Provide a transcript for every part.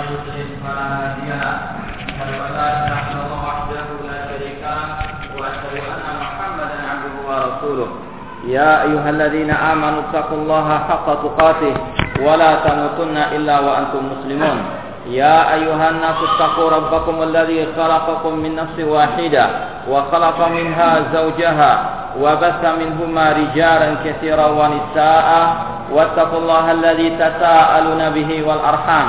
يضلل فلا هادي له أشهد أن لا إله إلا الله وحده لا شريك له وأشهد أن محمدا عبده ورسوله يا أيها الذين آمنوا اتقوا الله حق تقاته ولا تموتن إلا وأنتم مسلمون. يا أيها الناس اتقوا ربكم الذي خلقكم من نفس واحدة وخلق منها زوجها وبث منهما رجالا كثيرا ونساء. واتقوا الله الذي تساءلون به والأرحام.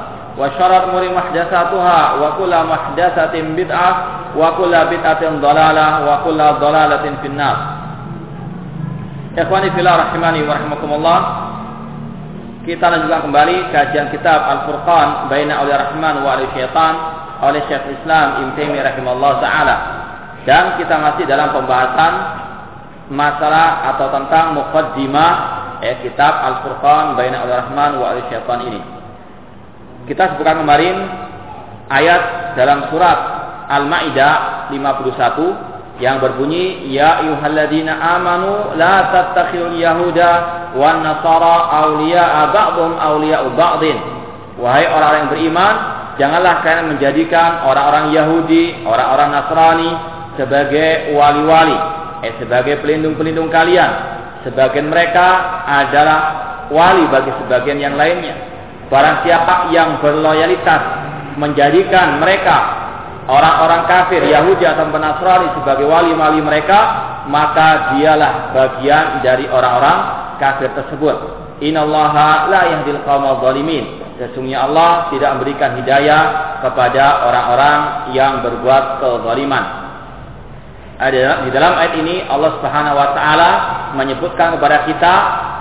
وشر الأمور محدثاتها وكل محدثة بدعة وكل بدعة ضلالة وكل ضلالة في النار Ikhwani fillah rahimani wa rahimakumullah. Kita lanjutkan kembali kajian kitab Al-Furqan Baina Aulia Rahman wa Aulia Syaitan oleh Syekh Islam Ibn Taimiyah rahimahullah taala. Dan kita masih dalam pembahasan masalah atau tentang muqaddimah eh, kitab Al-Furqan Baina Aulia Rahman wa Aulia Syaitan ini. Kita sebutkan kemarin ayat dalam surat Al-Maidah 51 yang berbunyi ya ayyuhalladzina amanu la tattakhidul yahuda wan nasara awliya'a ba'dhum awliya'u ba'dhin. Wahai orang-orang yang beriman janganlah kalian menjadikan orang-orang Yahudi orang-orang Nasrani sebagai wali-wali eh sebagai pelindung-pelindung kalian. Sebagian mereka adalah wali bagi sebagian yang lainnya barang siapa yang berloyalitas menjadikan mereka orang-orang kafir Yahudi atau Nasrani sebagai wali-wali mereka maka dialah bagian dari orang-orang kafir tersebut. Innallaha la yahdil qaumal zalimin. Sesungguhnya Allah tidak memberikan hidayah kepada orang-orang yang berbuat kezaliman. Di dalam ayat ini Allah Subhanahu wa taala menyebutkan kepada kita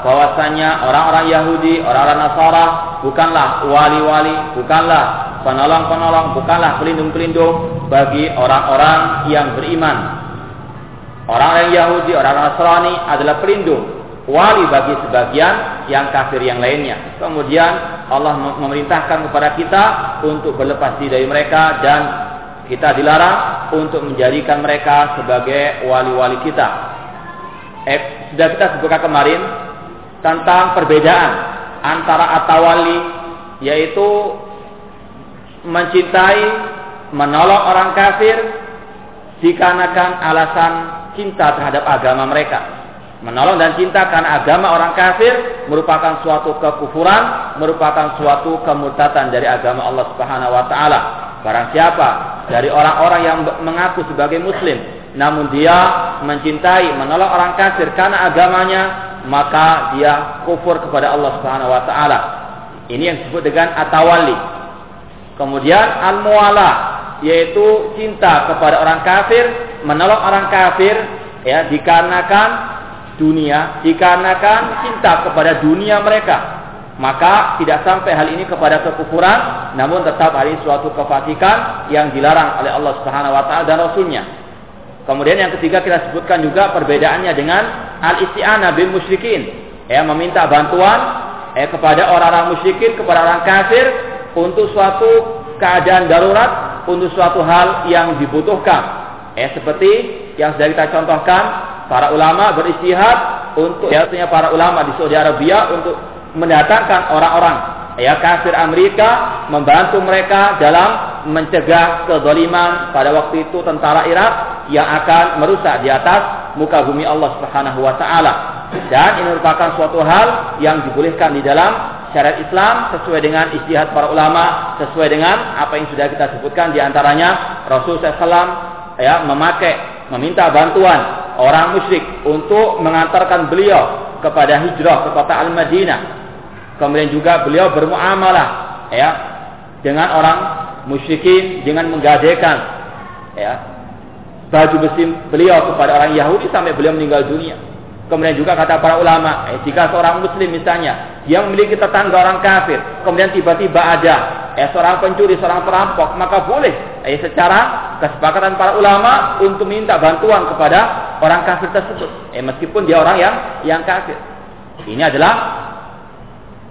bahwasanya orang-orang Yahudi, orang-orang Nasara bukanlah wali-wali, bukanlah penolong-penolong, bukanlah pelindung-pelindung bagi orang-orang yang beriman. Orang yang Yahudi, orang Nasrani adalah pelindung, wali bagi sebagian yang kafir yang lainnya. Kemudian Allah memerintahkan kepada kita untuk berlepas diri dari mereka dan kita dilarang untuk menjadikan mereka sebagai wali-wali kita. Eh, sudah kita sebutkan kemarin tentang perbedaan antara atawali yaitu mencintai, menolong orang kafir dikarenakan alasan cinta terhadap agama mereka. Menolong dan cinta karena agama orang kafir merupakan suatu kekufuran, merupakan suatu kemurtatan dari agama Allah Subhanahu wa taala. Barang siapa dari orang-orang yang mengaku sebagai muslim namun dia mencintai, menolong orang kafir karena agamanya, maka dia kufur kepada Allah Subhanahu wa taala. Ini yang disebut dengan atawali. Kemudian al-muwala yaitu cinta kepada orang kafir, menolong orang kafir ya dikarenakan dunia dikarenakan cinta kepada dunia mereka maka tidak sampai hal ini kepada kekufuran namun tetap hari suatu kefasikan yang dilarang oleh Allah Subhanahu wa taala dan rasulnya kemudian yang ketiga kita sebutkan juga perbedaannya dengan al-isti'anah bil musyrikin. Ya meminta bantuan eh, kepada orang-orang musyrikin kepada orang kafir untuk suatu keadaan darurat untuk suatu hal yang dibutuhkan. Eh seperti yang sudah kita contohkan para ulama beristihad untuk ya para ulama di Saudi Arabia untuk mendatangkan orang-orang ya kafir Amerika membantu mereka dalam mencegah kezaliman pada waktu itu tentara Irak yang akan merusak di atas muka bumi Allah Subhanahu wa taala. Dan ini merupakan suatu hal yang dibolehkan di dalam syariat Islam sesuai dengan istihad para ulama, sesuai dengan apa yang sudah kita sebutkan di antaranya Rasul SAW ya memakai meminta bantuan orang musyrik untuk mengantarkan beliau kepada hijrah ke kota Al-Madinah. Kemudian juga beliau bermuamalah ya dengan orang musyrikin dengan menggadaikan ya baju besi beliau kepada orang Yahudi sampai beliau meninggal dunia. Kemudian juga kata para ulama, eh, jika seorang muslim misalnya yang memiliki tetangga orang kafir, kemudian tiba-tiba ada eh, seorang pencuri, seorang perampok, maka boleh eh, secara kesepakatan para ulama untuk minta bantuan kepada orang kafir tersebut. Eh, meskipun dia orang yang yang kafir. Ini adalah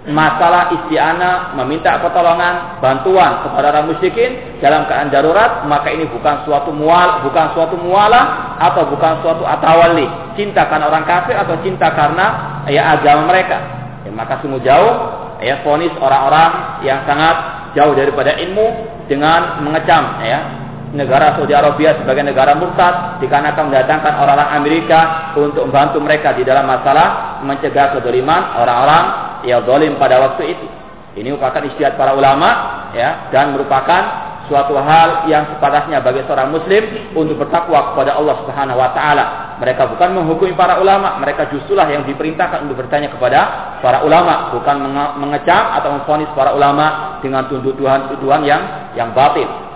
masalah isti'anah, meminta pertolongan, bantuan kepada orang musyrikin dalam keadaan darurat, maka ini bukan suatu mual, bukan suatu mualah atau bukan suatu atawali, cinta karena orang kafir atau cinta karena ya agama mereka. Ya, maka sungguh jauh ya fonis orang-orang yang sangat jauh daripada ilmu dengan mengecam ya negara Saudi Arabia sebagai negara murtad dikarenakan mendatangkan orang-orang Amerika untuk membantu mereka di dalam masalah mencegah kedoliman orang-orang yang zalim pada waktu itu. Ini merupakan istiadat para ulama ya dan merupakan suatu hal yang sepatasnya bagi seorang muslim untuk bertakwa kepada Allah Subhanahu wa taala. Mereka bukan menghukumi para ulama, mereka justrulah yang diperintahkan untuk bertanya kepada para ulama, bukan mengecam atau memfonis para ulama dengan tuduhan-tuduhan yang yang batil.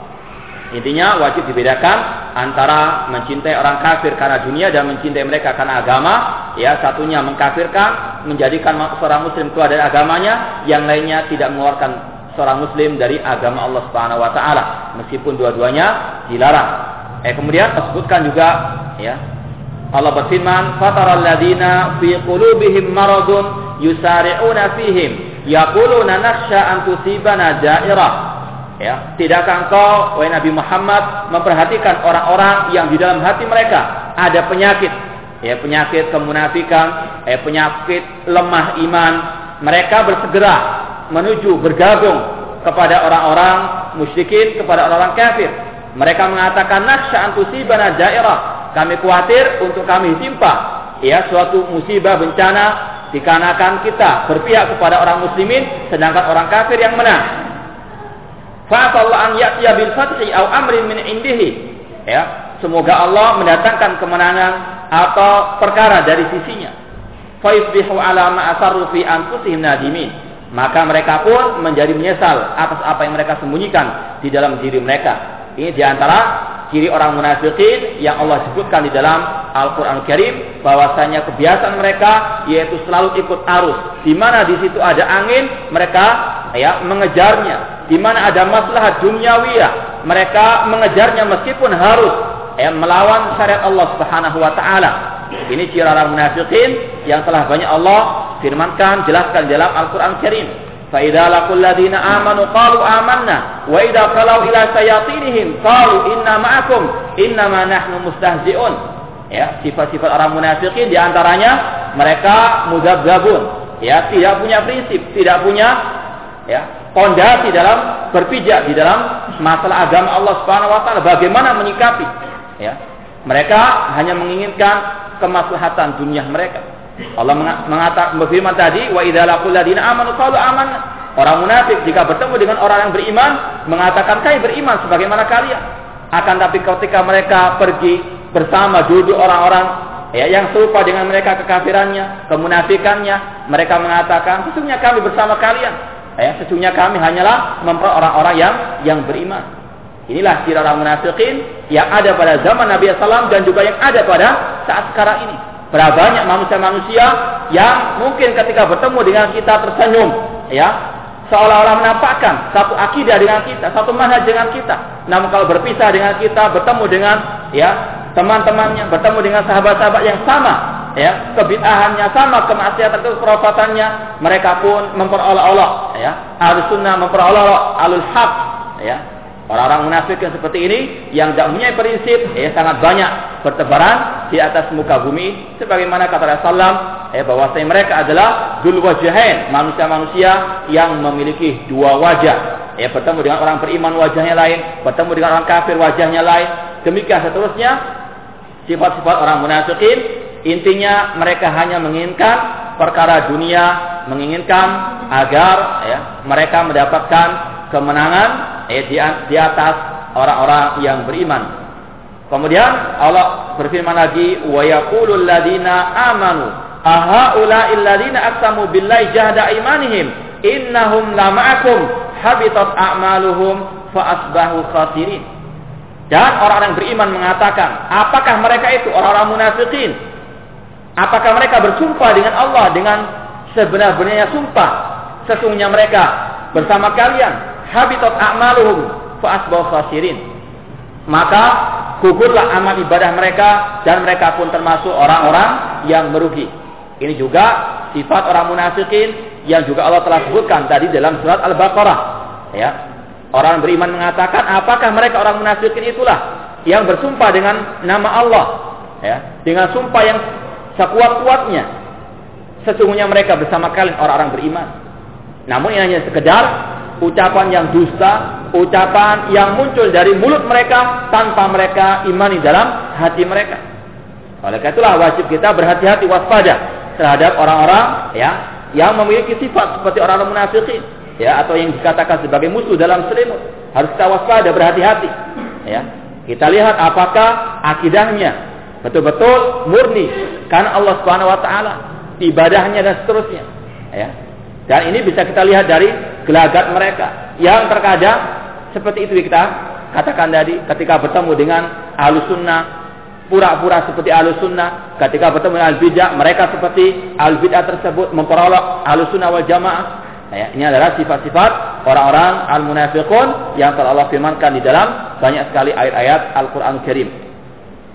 Intinya wajib dibedakan antara mencintai orang kafir karena dunia dan mencintai mereka karena agama. Ya, satunya mengkafirkan, menjadikan seorang muslim keluar dari agamanya, yang lainnya tidak mengeluarkan seorang muslim dari agama Allah Subhanahu wa taala meskipun dua-duanya dilarang. Eh kemudian sebutkan juga ya Allah berfirman, "Fataral ladina fi qulubihim maradun yusari'una fihim yaquluna nakhsha an tusibana da'irah." Ya, tidakkah engkau wahai Nabi Muhammad memperhatikan orang-orang yang di dalam hati mereka ada penyakit, ya penyakit kemunafikan, eh penyakit lemah iman. Mereka bersegera menuju bergabung kepada orang-orang musyrikin, kepada orang-orang kafir. Mereka mengatakan naksha antusibana daerah. Kami khawatir untuk kami timpa ya suatu musibah bencana dikarenakan kita berpihak kepada orang muslimin sedangkan orang kafir yang menang. Fa'atallah an ya'tiya bil fathi au amrin min indihi. Ya, semoga Allah mendatangkan kemenangan atau perkara dari sisinya. Faisbihu ala ma asarru fi anfusihim nadimin. Maka mereka pun menjadi menyesal atas apa yang mereka sembunyikan di dalam diri mereka. Ini di antara ciri orang munafikin yang Allah sebutkan di dalam Al-Quran Karim bahwasanya kebiasaan mereka yaitu selalu ikut arus. Di mana di situ ada angin, mereka ya mengejarnya di mana ada maslahat duniawiyah, mereka mengejarnya meskipun harus eh, melawan syariat Allah Subhanahu wa taala. Ini ciri orang munafikin yang telah banyak Allah firmankan jelaskan dalam Al-Qur'an Karim. فإذا لقوا الذين آمنوا قالوا آمنا وإذا خلوا إلى شياطينهم قالوا إنا معكم إنما نحن مستهزئون ya sifat-sifat orang munafikin diantaranya mereka mudabdabun ya tidak punya prinsip tidak punya ya pondasi dalam berpijak di dalam masalah agama Allah Subhanahu wa taala bagaimana menyikapi ya mereka hanya menginginkan kemaslahatan dunia mereka Allah mengatakan berfirman tadi wa idza laqul ladina amanu qalu amanna orang munafik jika bertemu dengan orang yang beriman mengatakan kami beriman sebagaimana kalian akan tapi ketika mereka pergi bersama duduk orang-orang ya yang serupa dengan mereka kekafirannya, kemunafikannya, mereka mengatakan sesungguhnya kami bersama kalian Ya, sesungguhnya kami hanyalah memper orang-orang yang yang beriman. Inilah ciri orang munafikin yang ada pada zaman Nabi SAW dan juga yang ada pada saat sekarang ini. Berapa banyak manusia-manusia yang mungkin ketika bertemu dengan kita tersenyum, ya, seolah-olah menampakkan satu akidah dengan kita, satu manhaj dengan kita. Namun kalau berpisah dengan kita, bertemu dengan ya teman-temannya, bertemu dengan sahabat-sahabat yang sama, ya kebid'ahannya sama kemaksiatan itu kerofatannya mereka pun memperolok-olok ya ahli sunnah memperolok-olok alul haq ya orang-orang munafik yang seperti ini yang tidak punya prinsip ya sangat banyak bertebaran di atas muka bumi. Sebagaimana kata Rasulullah ya bahwasanya mereka adalah dul wajahain manusia-manusia yang memiliki dua wajah. Ya bertemu dengan orang beriman wajahnya lain bertemu dengan orang kafir wajahnya lain. Demikian seterusnya sifat-sifat orang munafikin. Intinya mereka hanya menginginkan perkara dunia, menginginkan agar ya, mereka mendapatkan kemenangan ya, di, di atas orang-orang yang beriman. Kemudian Allah berfirman lagi, "Wa yaqulul ladina amanu ahaula'il ladina aqsamu billahi jahda imanihim innahum lama'akum habitat a'maluhum fa asbahu khasirin." Dan orang-orang beriman mengatakan, apakah mereka itu orang-orang munafikin Apakah mereka bersumpah dengan Allah dengan sebenar-benarnya sumpah? Sesungguhnya mereka bersama kalian habitat a'maluhum fa khasirin. Maka gugurlah amal ibadah mereka dan mereka pun termasuk orang-orang yang merugi. Ini juga sifat orang munafikin yang juga Allah telah sebutkan tadi dalam surat Al-Baqarah. Ya. Orang beriman mengatakan, apakah mereka orang munafikin itulah yang bersumpah dengan nama Allah, ya, dengan sumpah yang sekuat-kuatnya. Sesungguhnya mereka bersama kalian orang-orang beriman. Namun ini hanya sekedar ucapan yang dusta, ucapan yang muncul dari mulut mereka tanpa mereka imani dalam hati mereka. Oleh karena itulah wajib kita berhati-hati waspada terhadap orang-orang ya yang memiliki sifat seperti orang-orang munafikin ya atau yang dikatakan sebagai musuh dalam selimut. Harus kita waspada berhati-hati. Ya. Kita lihat apakah akidahnya betul-betul murni karena Allah Subhanahu wa taala, ibadahnya dan seterusnya. Ya. Dan ini bisa kita lihat dari gelagat mereka. Yang terkadang seperti itu kita katakan tadi ketika bertemu dengan ahlu sunnah pura-pura seperti ahlu sunnah ketika bertemu dengan al-bidah mereka seperti al-bidah tersebut memperolok ahlu sunnah wal jamaah. Ya, ini adalah sifat-sifat orang-orang al-munafiqun yang telah Allah firmankan di dalam banyak sekali ayat-ayat Al-Quran Karim.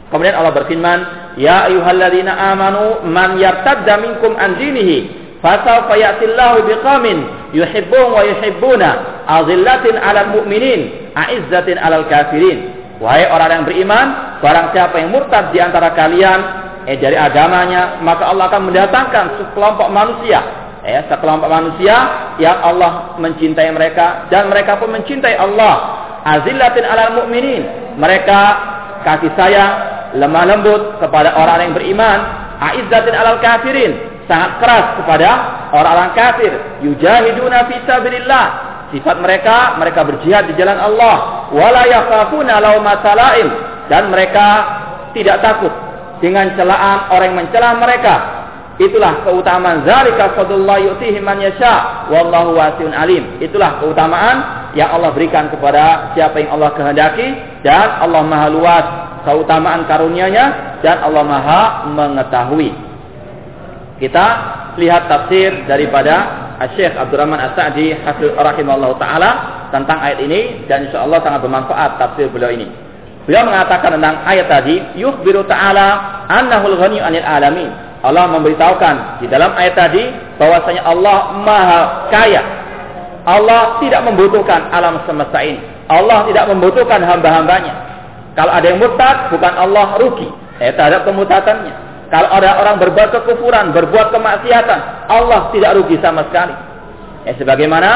Kemudian Allah berfirman ya ayuhalladzina amanu man yartadda minkum an dinihi Fasawfa ya'tillahu biqamin yuhibbun wa yuhibbuna azillatin 'alal mu'minin a'izzatin 'alal kafirin. Wahai orang yang beriman, barang siapa yang murtad di antara kalian eh dari agamanya, maka Allah akan mendatangkan sekelompok manusia, eh sekelompok manusia yang Allah mencintai mereka dan mereka pun mencintai Allah. Azillatin 'alal mu'minin. Mereka kasih sayang, lemah lembut kepada orang yang beriman, a'izzatin 'alal kafirin sangat keras kepada orang-orang kafir. Yujahiduna fi sabilillah. Sifat mereka, mereka berjihad di jalan Allah. Wala yakhafuna laumata laim dan mereka tidak takut dengan celaan orang yang mencela mereka. Itulah keutamaan zalika fadlullah yu'tihi man yasha wallahu wasi'un alim. Itulah keutamaan yang Allah berikan kepada siapa yang Allah kehendaki dan Allah Maha luas keutamaan karunia-Nya dan Allah Maha mengetahui. Kita lihat tafsir daripada Syekh Abdurrahman As-Sa'di rahimahullah taala tentang ayat ini dan insya Allah sangat bermanfaat tafsir beliau ini. Beliau mengatakan tentang ayat tadi, yukhbiru ta'ala annahul ghaniyyu 'anil alamin. Allah memberitahukan di dalam ayat tadi bahwasanya Allah Maha Kaya. Allah tidak membutuhkan alam semesta ini. Allah tidak membutuhkan hamba-hambanya. Kalau ada yang murtad, bukan Allah rugi eh, terhadap kemutatannya. Kalau ada orang berbuat kekufuran, berbuat kemaksiatan, Allah tidak rugi sama sekali. Ya, sebagaimana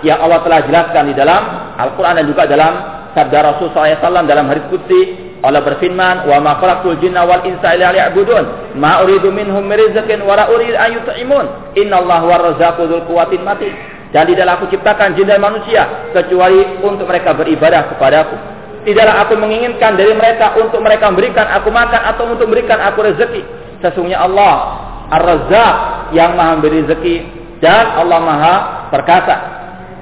yang Allah telah jelaskan di dalam Al-Quran dan juga dalam sabda Rasul SAW dalam hadis qudsi Allah berfirman wa ma khalaqtul jinna wal insa illa liya'budun ma uridu minhum min rizqin wa la uridu an yut'imun innallaha war-razzaqu dzul dan tidaklah aku ciptakan jin dan manusia kecuali untuk mereka beribadah kepadaku Tidaklah aku menginginkan dari mereka untuk mereka memberikan aku makan atau untuk memberikan aku rezeki. Sesungguhnya Allah Ar-Razzaq yang maha memberi rezeki dan Allah maha perkasa.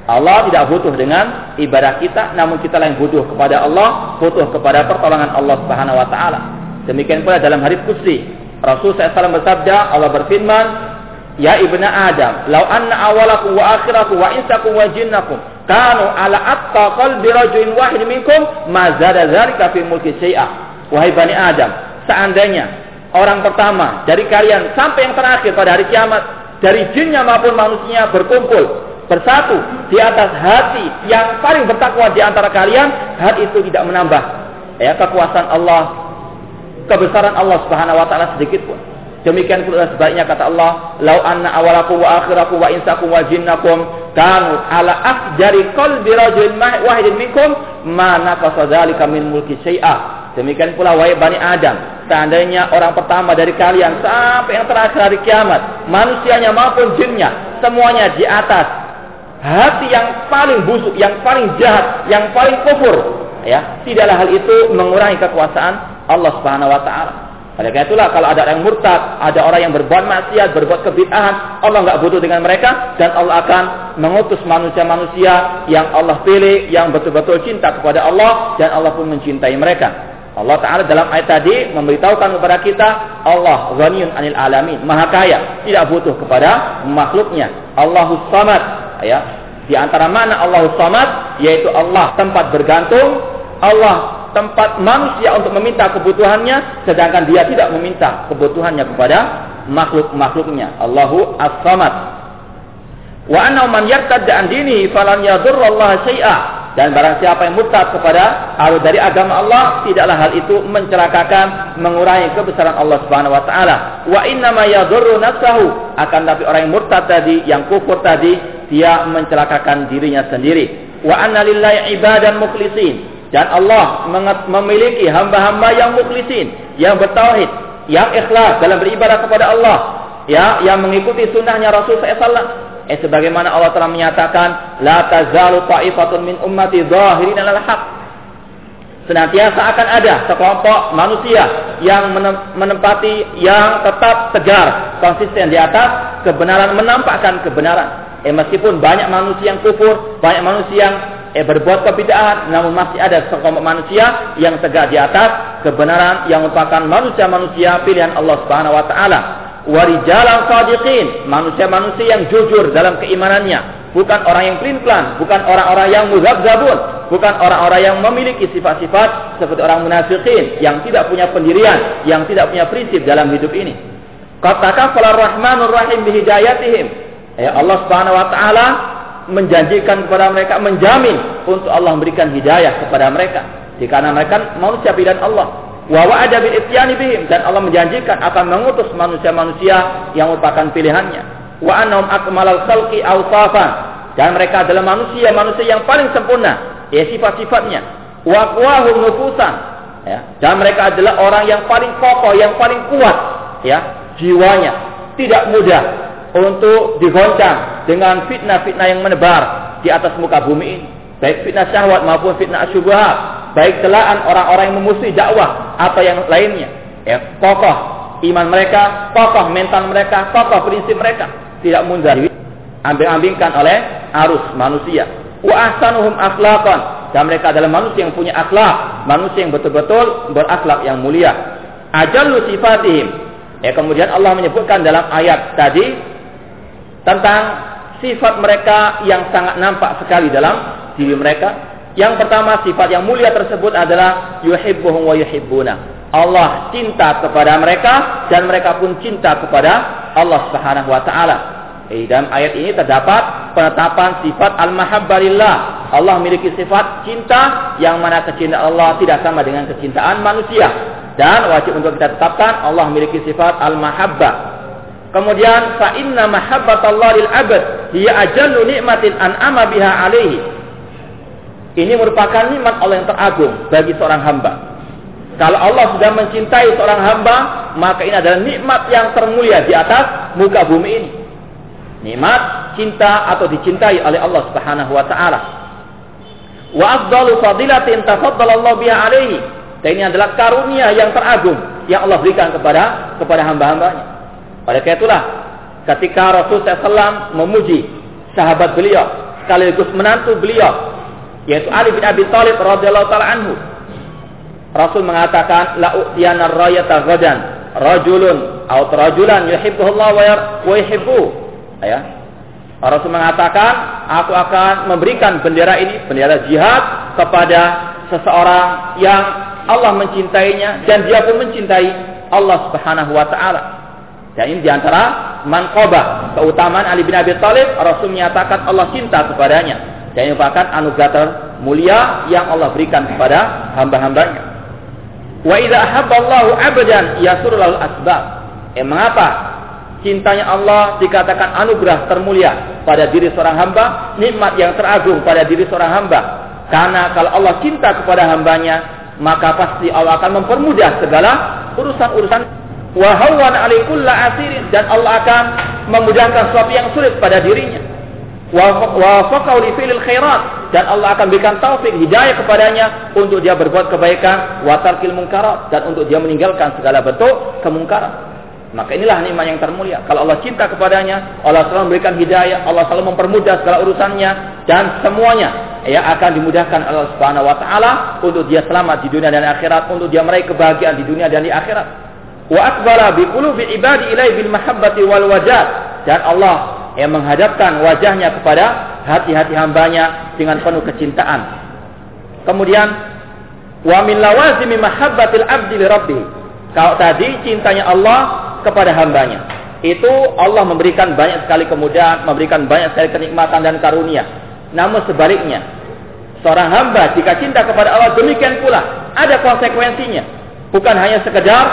Allah tidak butuh dengan ibadah kita, namun kita yang butuh kepada Allah, butuh kepada pertolongan Allah Subhanahu wa taala. Demikian pula dalam hadis qudsi, Rasul SAW bersabda, Allah berfirman, "Ya ibnu Adam, lau anna awalakum wa akhirakum wa insakum wa jinnakum kanu ala atta qalbi rajulin wahid minkum ma zada dzalika fi mulki syai'a. Wahai bani Adam seandainya orang pertama dari kalian sampai yang terakhir pada hari kiamat dari jinnya maupun manusia berkumpul bersatu di atas hati yang paling bertakwa di antara kalian hal itu tidak menambah ya kekuasaan Allah kebesaran Allah Subhanahu wa taala sedikit pun Demikian pula sebaliknya kata Allah, "Lau anna awalakum wa akhirakum wa insakum wa jinnakum kanu ala afjari qalbi rajulin wahidin minkum ma naqasa dzalika min mulki syai'a." Demikian pula wahai Bani Adam, seandainya orang pertama dari kalian sampai yang terakhir hari kiamat, manusianya maupun jinnya, semuanya di atas hati yang paling busuk, yang paling jahat, yang paling kufur, ya, tidaklah hal itu mengurangi kekuasaan Allah Subhanahu wa taala. Oleh karena itulah kalau ada orang murtad, ada orang yang berbuat maksiat, berbuat kebid'ahan, Allah nggak butuh dengan mereka dan Allah akan mengutus manusia-manusia yang Allah pilih, yang betul-betul cinta kepada Allah dan Allah pun mencintai mereka. Allah Ta'ala dalam ayat tadi memberitahukan kepada kita Allah ghaniyun anil alamin, maha kaya, tidak butuh kepada makhluknya. Allahus samad, ya. Di antara mana Allahus samad yaitu Allah tempat bergantung, Allah tempat manusia untuk meminta kebutuhannya sedangkan dia tidak meminta kebutuhannya kepada makhluk-makhluknya. Allahu As-Samad. Wa anna man yartadda an dinihi falan yadurrallaha syai'a. Dan barang siapa yang murtad kepada atau dari agama Allah, tidaklah hal itu mencelakakan, mengurangi kebesaran Allah Subhanahu wa taala. Wa inna ma yadurru nafsahu. Akan tapi orang yang murtad tadi, yang kufur tadi, dia mencelakakan dirinya sendiri. Wa anna lillahi ibadan mukhlisin. Dan Allah memiliki hamba-hamba yang mukhlisin, yang bertauhid, yang ikhlas dalam beribadah kepada Allah, ya, yang mengikuti sunnahnya Rasul SAW Eh sebagaimana Allah telah menyatakan, la tazalu ta'ifatun min ummati zahirin alal haq. Senantiasa akan ada sekelompok manusia yang menempati yang tetap tegar, konsisten di atas kebenaran, menampakkan kebenaran. Eh meskipun banyak manusia yang kufur, banyak manusia yang eh berbuat kebidaan, namun masih ada sekelompok manusia yang tegak di atas kebenaran yang merupakan manusia-manusia pilihan Allah Subhanahu wa taala warijalan sadiqin, manusia-manusia yang jujur dalam keimanannya, bukan orang yang pelin-pelan, bukan orang-orang yang muzabzabun, bukan orang-orang yang memiliki sifat-sifat seperti orang munafikin yang tidak punya pendirian, yang tidak punya prinsip dalam hidup ini. Katakan Rahmanur Rahim bihidayatihim. Ya Allah Subhanahu wa taala menjanjikan kepada mereka, menjamin untuk Allah memberikan hidayah kepada mereka. Jika mereka manusia pilihan Allah, Wa wa'ada bil dan Allah menjanjikan akan mengutus manusia-manusia yang merupakan pilihannya. Wa annahum akmalal khalqi dan mereka adalah manusia-manusia yang paling sempurna. Ya sifat-sifatnya. Wa nufusan ya. Dan mereka adalah orang yang paling kokoh, yang paling kuat. Ya. Jiwanya. Tidak mudah untuk digoncang dengan fitnah-fitnah yang menebar di atas muka bumi ini. Baik fitnah syahwat maupun fitnah syubhat baik celaan orang-orang yang memusuhi dakwah atau yang lainnya. Ya, kokoh iman mereka, kokoh mental mereka, kokoh prinsip mereka, tidak mudah diambil-ambilkan oleh arus manusia. Wa ahsanuhum akhlaqan dan mereka adalah manusia yang punya akhlak, manusia yang betul-betul berakhlak yang mulia. Ajallu sifatihim. Ya, kemudian Allah menyebutkan dalam ayat tadi tentang sifat mereka yang sangat nampak sekali dalam diri mereka yang pertama sifat yang mulia tersebut adalah yuhibbuhum wa yuhibbuna. Allah cinta kepada mereka dan mereka pun cinta kepada Allah Subhanahu wa taala. Eh, dalam ayat ini terdapat penetapan sifat al-mahabbalillah. Allah memiliki sifat cinta yang mana kecintaan Allah tidak sama dengan kecintaan manusia. Dan wajib untuk kita tetapkan Allah memiliki sifat al-mahabbah. Kemudian fa inna mahabbatallah lil abad hiya ajallu nikmatin an'ama biha alaihi ini merupakan nikmat Allah yang teragung bagi seorang hamba. Kalau Allah sudah mencintai seorang hamba, maka ini adalah nikmat yang termulia di atas muka bumi ini. Nikmat cinta atau dicintai oleh Allah Subhanahu wa taala. Wa afdalu fadilatin tafaddalallahu biha alaihi. Dan ini adalah karunia yang teragung yang Allah berikan kepada kepada hamba-hambanya. Oleh karena itulah ketika Rasul SAW memuji sahabat beliau sekaligus menantu beliau yaitu Ali bin Abi Thalib radhiyallahu taala anhu. Rasul mengatakan la u'tiyana rayata ghadan rajulun atau rajulan yuhibbuhullah wa yuhibbu. Ya. Rasul mengatakan, aku akan memberikan bendera ini, bendera jihad kepada seseorang yang Allah mencintainya dan dia pun mencintai Allah Subhanahu wa taala. Dan ini di antara manqabah keutamaan Ali bin Abi Thalib, Rasul menyatakan Allah cinta kepadanya dan merupakan anugerah termulia yang Allah berikan kepada hamba-hambanya. Wa idza ahabballahu 'abdan yasurul asbab. Eh mengapa cintanya Allah dikatakan anugerah termulia pada diri seorang hamba, nikmat yang teragung pada diri seorang hamba. Karena kalau Allah cinta kepada hambanya, maka pasti Allah akan mempermudah segala urusan-urusan wa hawan alikulla asirin dan Allah akan memudahkan sesuatu yang sulit pada dirinya wafaqahu li fi'lil khairat dan Allah akan berikan taufik hidayah kepadanya untuk dia berbuat kebaikan wa tarkil munkarat dan untuk dia meninggalkan segala bentuk kemungkaran. Maka inilah nikmat yang termulia. Kalau Allah cinta kepadanya, Allah selalu memberikan hidayah, Allah selalu mempermudah segala urusannya dan semuanya ya akan dimudahkan Allah Subhanahu wa taala untuk dia selamat di dunia dan akhirat, untuk dia meraih kebahagiaan di dunia dan di akhirat. Wa akbara bi qulubi ibadi ilai bil mahabbati wal wajad dan Allah yang menghadapkan wajahnya kepada hati-hati hambanya dengan penuh kecintaan. Kemudian Wa min lawazimi mahabbatil abdi li rabbih. Kalau tadi cintanya Allah kepada hambanya. Itu Allah memberikan banyak sekali kemudahan, memberikan banyak sekali kenikmatan dan karunia. Namun sebaliknya, seorang hamba jika cinta kepada Allah demikian pula ada konsekuensinya. Bukan hanya sekedar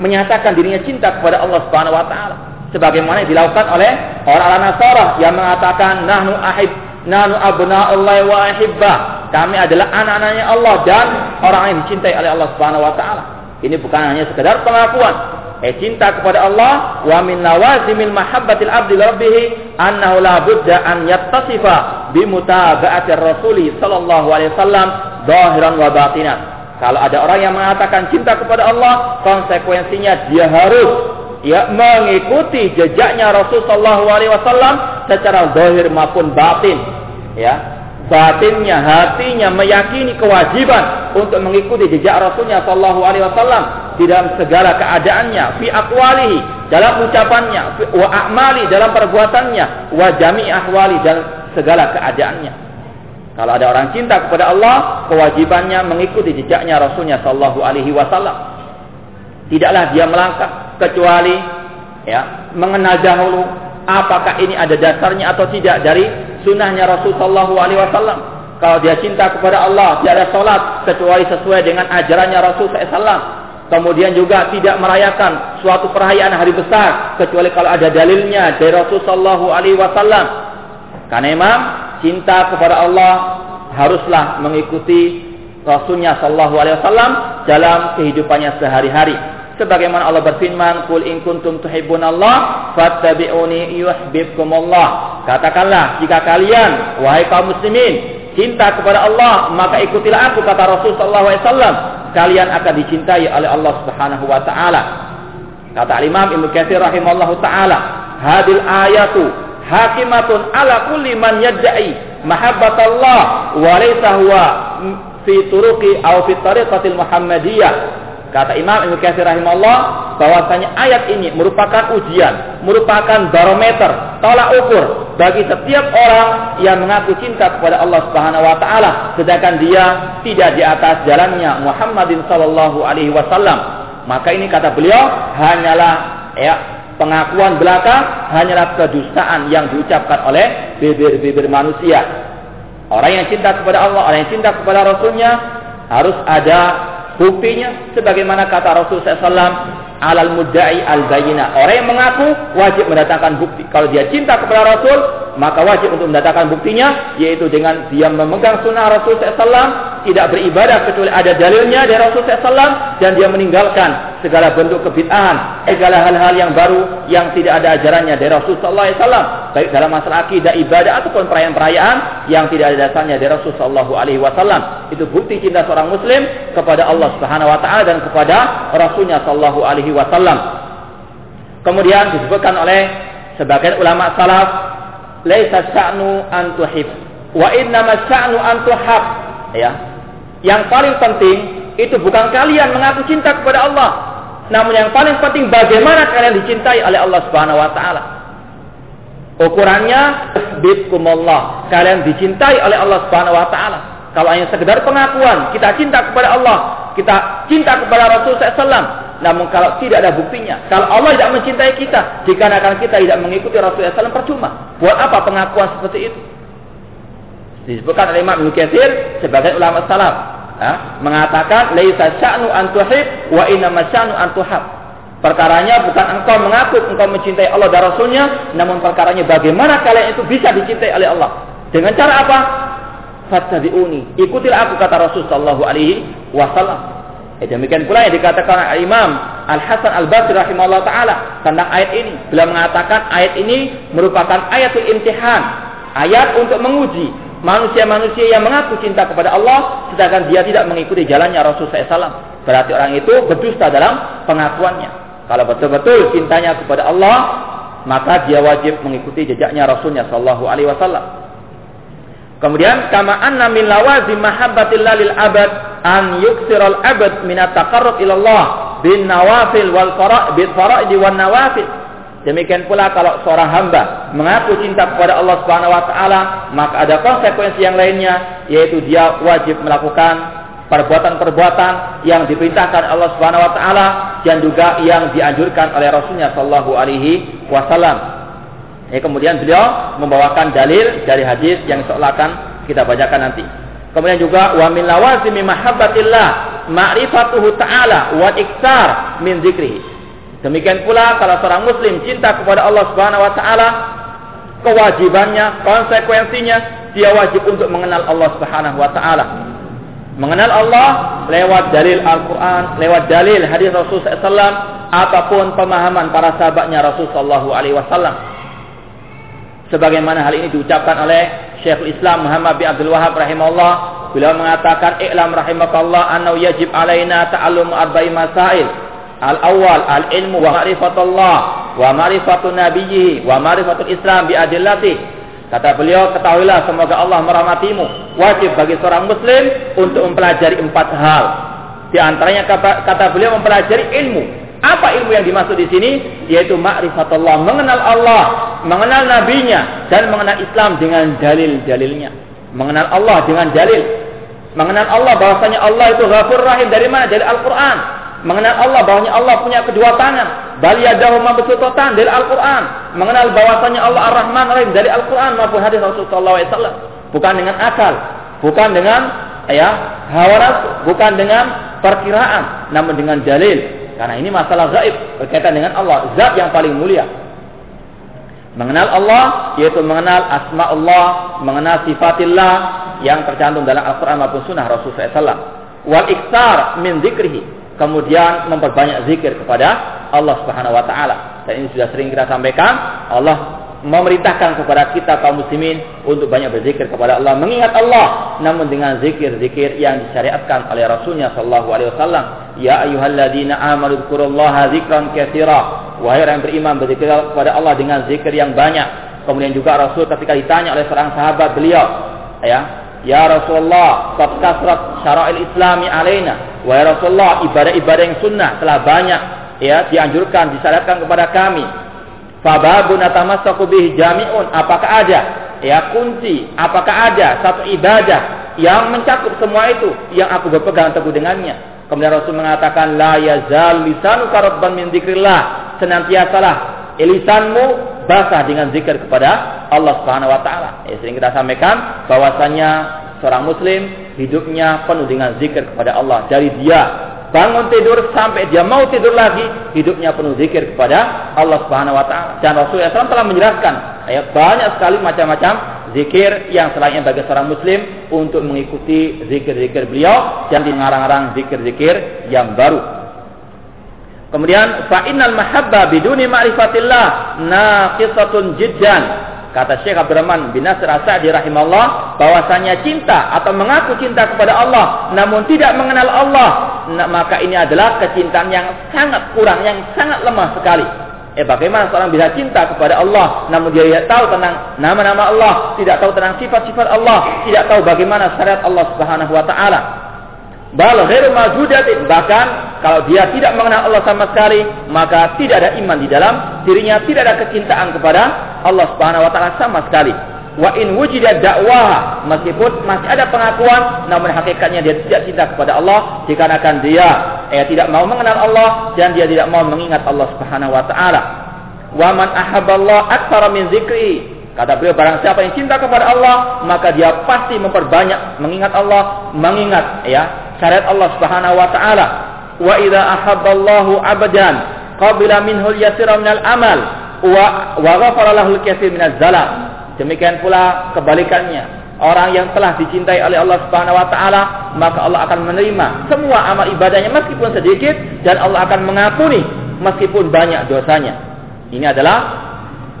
menyatakan dirinya cinta kepada Allah Subhanahu wa taala. Sebagaimana dilakukan oleh orang-orang Nasara yang mengatakan nahnu ahib nahnu Allah wa ahibbah kami adalah anak-anaknya Allah dan orang yang dicintai oleh Allah Subhanahu wa taala. Ini bukan hanya sekedar pengakuan. Eh cinta kepada Allah wa min lawazimil mahabbatil abdi rabbih annahu la budda an yattasifa bi mutaba'atir rasuli sallallahu alaihi wasallam zahiran wa batinan kalau ada orang yang mengatakan cinta kepada Allah konsekuensinya dia harus ya mengikuti jejaknya Rasul Shallallahu Alaihi Wasallam secara zahir maupun batin ya. Batinnya hatinya meyakini kewajiban untuk mengikuti jejak Rasulnya Shallallahu Alaihi Wasallam di dalam segala keadaannya fi akwalihi dalam ucapannya wa amali dalam perbuatannya wa jami ahwali dalam segala keadaannya kalau ada orang cinta kepada Allah kewajibannya mengikuti jejaknya Rasulnya Shallallahu Alaihi Wasallam tidaklah dia melangkah kecuali ya mengenal dahulu apakah ini ada dasarnya atau tidak dari sunnahnya Rasul Shallallahu Alaihi Wasallam. Kalau dia cinta kepada Allah, dia ada sholat kecuali sesuai dengan ajarannya Rasul SAW. Kemudian juga tidak merayakan suatu perayaan hari besar kecuali kalau ada dalilnya dari Rasul Shallallahu Alaihi Wasallam. Karena memang cinta kepada Allah haruslah mengikuti Rasulnya Shallallahu Alaihi Wasallam dalam kehidupannya sehari-hari. Sebagaimana Allah berfirman qul in kuntum tuhibbunallah fattabi'uni yuhibbukumullah. Katakanlah jika kalian wahai kaum muslimin cinta kepada Allah maka ikutilah aku kata Rasul sallallahu alaihi wasallam. Kalian akan dicintai oleh Allah Subhanahu wa taala. Kata Imam Ibnu Katsir rahimallahu taala hadil ayatu hakimatun ala kulli man yad'i mahabbatallah wa laysa huwa fi turuqi aw fi tariqatil muhammadiyah Kata Imam Ibnu Katsir rahimahullah bahwasanya ayat ini merupakan ujian, merupakan barometer, tolak ukur bagi setiap orang yang mengaku cinta kepada Allah Subhanahu wa taala sedangkan dia tidak di atas jalannya Muhammadin sallallahu alaihi wasallam. Maka ini kata beliau hanyalah ya pengakuan belaka hanyalah kedustaan yang diucapkan oleh bibir-bibir manusia. Orang yang cinta kepada Allah, orang yang cinta kepada Rasulnya harus ada Buktinya sebagaimana kata Rasul SAW alal mudda'i al bayina. Orang yang mengaku wajib mendatangkan bukti. Kalau dia cinta kepada Rasul, maka wajib untuk mendatangkan buktinya yaitu dengan dia memegang sunnah Rasul SAW tidak beribadah kecuali ada dalilnya dari Rasul SAW dan dia meninggalkan segala bentuk kebid'ahan, segala hal-hal yang baru yang tidak ada ajarannya dari Rasul SAW, baik dalam masalah akidah, ibadah ataupun perayaan-perayaan yang tidak ada dasarnya dari Rasul SAW. Itu bukti cinta seorang Muslim kepada Allah Subhanahu Wa Taala dan kepada Rasulnya Wasallam. Kemudian disebutkan oleh sebagian ulama salaf, "Laisa sya'nu an tuhib, wa innama sya'nu an tuhab." Ya, yang paling penting itu bukan kalian mengaku cinta kepada Allah, namun yang paling penting bagaimana kalian dicintai oleh Allah Subhanahu wa taala. Ukurannya bitkumullah. Kalian dicintai oleh Allah Subhanahu wa taala. Kalau hanya sekedar pengakuan, kita cinta kepada Allah, kita cinta kepada Rasul SAW. Namun kalau tidak ada buktinya, kalau Allah tidak mencintai kita, dikarenakan kita tidak mengikuti Rasul SAW percuma. Buat apa pengakuan seperti itu? disebutkan oleh Imam Ibnu sebagai ulama salaf mengatakan laisa sya'nu an tuhib wa inna sya'nu an tuhab. Perkaranya bukan engkau mengaku engkau mencintai Allah dan Rasulnya namun perkaranya bagaimana kalian itu bisa dicintai oleh Allah? Dengan cara apa? Fattabi'uni. Ikutilah aku kata Rasul sallallahu alaihi wasallam Eh, demikian pula yang dikatakan Imam Al Hasan Al Basri rahimahullah taala tentang ayat ini. Beliau mengatakan ayat ini merupakan ayatul imtihan, ayat untuk menguji manusia-manusia yang mengaku cinta kepada Allah sedangkan dia tidak mengikuti jalannya Rasul SAW. Berarti orang itu berdusta dalam pengakuannya. Kalau betul-betul cintanya kepada Allah, maka dia wajib mengikuti jejaknya Rasulnya Shallallahu Alaihi Wasallam. Kemudian kama anna min lawazim mahabbatillah lil abad an yuksiral abad min at-taqarrub ila Allah bin nawafil wal fara' fara'id wan nawafil Demikian pula kalau seorang hamba mengaku cinta kepada Allah Subhanahu wa taala, maka ada konsekuensi yang lainnya yaitu dia wajib melakukan perbuatan-perbuatan yang diperintahkan Allah Subhanahu wa taala dan juga yang dianjurkan oleh Rasulnya sallallahu alaihi wasallam. Ya, kemudian beliau membawakan dalil dari hadis yang seolah akan kita bacakan nanti. Kemudian juga wa min lawazimi mahabbatillah ma'rifatuhu ta'ala wa iktsar min dzikrihi. Demikian pula kalau seorang muslim cinta kepada Allah Subhanahu wa taala, kewajibannya, konsekuensinya dia wajib untuk mengenal Allah Subhanahu wa taala. Mengenal Allah lewat dalil Al-Quran, lewat dalil hadis Rasul SAW, apa pun pemahaman para sahabatnya Rasul Sallallahu Alaihi Wasallam. Sebagaimana hal ini diucapkan oleh Syekhul Islam Muhammad bin Abdul Wahab rahimahullah, beliau mengatakan, "I'lam rahimakallah annahu yajib alaina ta'allum arba'i masail." Al-awwal al-ilmu wa ma'rifatullah wa ma'rifatu nabiyhi wa ma'rifatul Islam bi adillati Kata beliau, ketahuilah semoga Allah merahmatimu. Wajib bagi seorang muslim untuk mempelajari empat hal. Di antaranya kata, kata beliau mempelajari ilmu. Apa ilmu yang dimaksud di sini? Yaitu ma'rifatullah, mengenal Allah, mengenal nabinya dan mengenal Islam dengan dalil-dalilnya. Mengenal Allah dengan dalil. Mengenal Allah bahwasanya Allah itu Ghafur Rahim. Dari mana? Dari Al-Qur'an. Mengenal Allah bahwanya Allah punya kedua tangan. Bal yadahu dari Al-Qur'an. Mengenal bahwasanya Allah Ar-Rahman Ar-Rahim. Dari Al-Qur'an maupun hadis Rasulullah SAW bukan dengan akal. Bukan dengan ya hawa nafsu. Bukan dengan perkiraan. Namun dengan dalil karena ini masalah gaib berkaitan dengan Allah zat yang paling mulia mengenal Allah yaitu mengenal asma Allah mengenal sifatillah yang tercantum dalam Al-Quran maupun Sunnah Rasulullah SAW wal iktar min zikrihi kemudian memperbanyak zikir kepada Allah Subhanahu wa taala. Dan ini sudah sering kita sampaikan, Allah memerintahkan kepada kita kaum muslimin untuk banyak berzikir kepada Allah, mengingat Allah namun dengan zikir-zikir yang disyariatkan oleh Rasulnya sallallahu alaihi wasallam. Ya ayyuhalladzina amanu dzkurullaha dzikran katsira. Wahai orang yang beriman berzikir kepada Allah dengan zikir yang banyak. Kemudian juga Rasul ketika ditanya oleh seorang sahabat beliau, ya, Ya Rasulullah, qad kasrat syara'il islami alaina. Wahai Rasulullah, ibadah-ibadah yang sunnah telah banyak ya dianjurkan, disyariatkan kepada kami. Fababun atamassaku bih jami'un. Apakah ada ya kunci? Apakah ada satu ibadah yang mencakup semua itu yang aku berpegang teguh dengannya? Kemudian Rasul mengatakan la yazal lisanu karabban min dzikrillah. Senantiasalah lisanmu basah dengan zikir kepada Allah Subhanahu wa taala. Ya, sering kita sampaikan bahwasanya seorang muslim hidupnya penuh dengan zikir kepada Allah. Dari dia bangun tidur sampai dia mau tidur lagi, hidupnya penuh zikir kepada Allah Subhanahu wa taala. Dan Rasulullah SAW telah menjelaskan ya, banyak sekali macam-macam zikir yang selainnya bagi seorang muslim untuk mengikuti zikir-zikir beliau dan mengarang-arang zikir-zikir yang baru. Kemudian fa innal mahabba biduni ma'rifatillah naqisatun jiddan. Kata Syekh Abdurrahman bin Nasir As-Sa'di rahimahullah bahwasanya cinta atau mengaku cinta kepada Allah namun tidak mengenal Allah maka ini adalah kecintaan yang sangat kurang yang sangat lemah sekali. Eh bagaimana seorang bisa cinta kepada Allah namun dia tidak tahu tentang nama-nama Allah, tidak tahu tentang sifat-sifat Allah, tidak tahu bagaimana syariat Allah Subhanahu wa taala. Bal. Bahkan kalau dia tidak mengenal Allah sama sekali, maka tidak ada iman di dalam dirinya, tidak ada kecintaan kepada Allah Subhanahu wa taala sama sekali. Wa in wujida dakwah, meskipun masih ada pengakuan, namun hakikatnya dia tidak cinta kepada Allah dikarenakan dia eh, tidak mau mengenal Allah dan dia tidak mau mengingat Allah Subhanahu wa taala. Wa man ahabballah aktsara min dzikri Kata beliau barang siapa yang cinta kepada Allah, maka dia pasti memperbanyak mengingat Allah, mengingat ya syariat Allah Subhanahu wa taala. Wa idza ahabballahu abadan qabila minhu al-yasira minal amal wa wa ghafara lahu al-katsir minaz zalam. Demikian pula kebalikannya. Orang yang telah dicintai oleh Allah Subhanahu wa taala, maka Allah akan menerima semua amal ibadahnya meskipun sedikit dan Allah akan mengampuni meskipun banyak dosanya. Ini adalah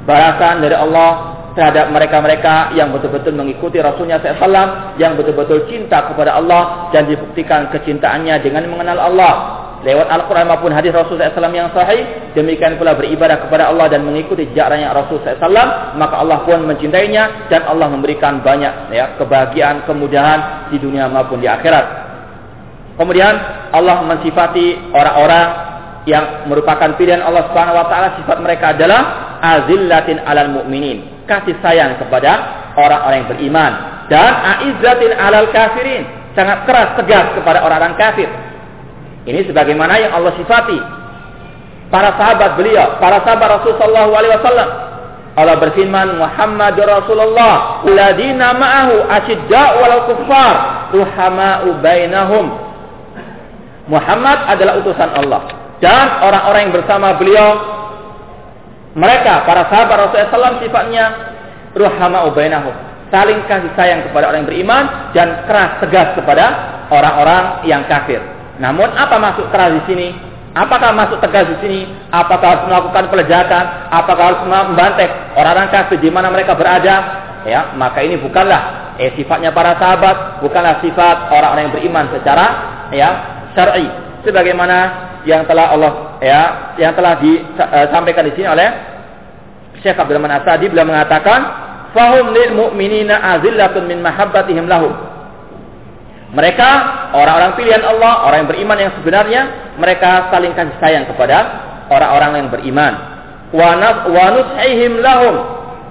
balasan dari Allah terhadap mereka-mereka yang betul-betul mengikuti Rasulnya SAW yang betul-betul cinta kepada Allah dan dibuktikan kecintaannya dengan mengenal Allah lewat Al-Quran maupun hadis Rasul SAW yang sahih demikian pula beribadah kepada Allah dan mengikuti jaraknya Rasul SAW maka Allah pun mencintainya dan Allah memberikan banyak ya, kebahagiaan kemudahan di dunia maupun di akhirat kemudian Allah mensifati orang-orang yang merupakan pilihan Allah Subhanahu wa taala sifat mereka adalah azillatin alal mu'minin kasih sayang kepada orang-orang yang beriman dan aizzatin alal kafirin sangat keras tegas kepada orang-orang kafir. Ini sebagaimana yang Allah sifati para sahabat beliau, para sahabat Rasulullah SAW. Allah berfirman Muhammad Rasulullah ladina ma'ahu asyidda wal kuffar ruhama'u bainahum Muhammad adalah utusan Allah dan orang-orang yang bersama beliau mereka para sahabat Rasulullah SAW sifatnya ruhama'u bainahum saling kasih sayang kepada orang yang beriman dan keras tegas kepada orang-orang yang kafir. Namun apa masuk keras di sini? Apakah masuk tegas di sini? Apakah harus melakukan pelejakan? Apakah harus membantek orang-orang kafir di mana mereka berada? Ya, maka ini bukanlah eh, sifatnya para sahabat, bukanlah sifat orang-orang yang beriman secara ya syar'i. Sebagaimana yang telah Allah ya yang telah disampaikan di sini oleh Syekh Abdul Rahman Asadi beliau mengatakan fahum lil mu'minina azillatun min mahabbatihim lahum mereka orang-orang pilihan Allah, orang yang beriman yang sebenarnya, mereka saling kasih sayang kepada orang-orang yang beriman. Wa nushihim lahum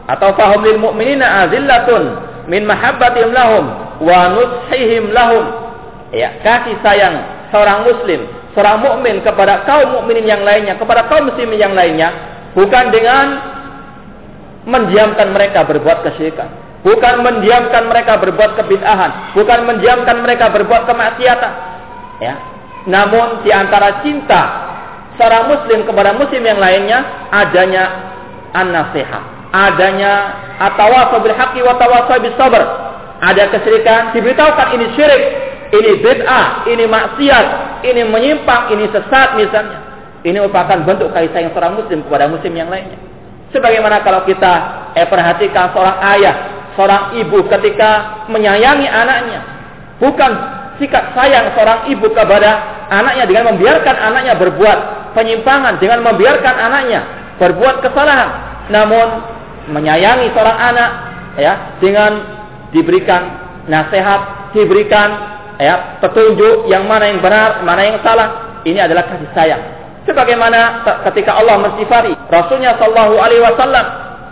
atau fahum lil mu'minina azillatun min mahabbatihim lahum wa nushihim lahum. Ya, kasih sayang seorang muslim, seorang mukmin kepada kaum mukminin yang lainnya, kepada kaum muslimin yang lainnya bukan dengan mendiamkan mereka berbuat kesyirikan, bukan mendiamkan mereka berbuat kebid'ahan, bukan mendiamkan mereka berbuat kemaksiatan. Ya. Namun di antara cinta seorang muslim kepada muslim yang lainnya adanya an-nasihat, adanya atawasaw bil haqqi wa tawasaw bis sabr. Ada kesyirikan, diberitahukan ini syirik, ini bid'ah, ini maksiat, ini menyimpang, ini sesat misalnya. Ini merupakan bentuk kasih sayang seorang muslim kepada muslim yang lainnya. Sebagaimana kalau kita eh, perhatikan seorang ayah seorang ibu ketika menyayangi anaknya. Bukan sikap sayang seorang ibu kepada anaknya dengan membiarkan anaknya berbuat penyimpangan, dengan membiarkan anaknya berbuat kesalahan. Namun menyayangi seorang anak ya dengan diberikan nasihat, diberikan ya petunjuk yang mana yang benar, mana yang salah. Ini adalah kasih sayang. Sebagaimana ketika Allah mensifati Rasulnya Shallallahu Alaihi Wasallam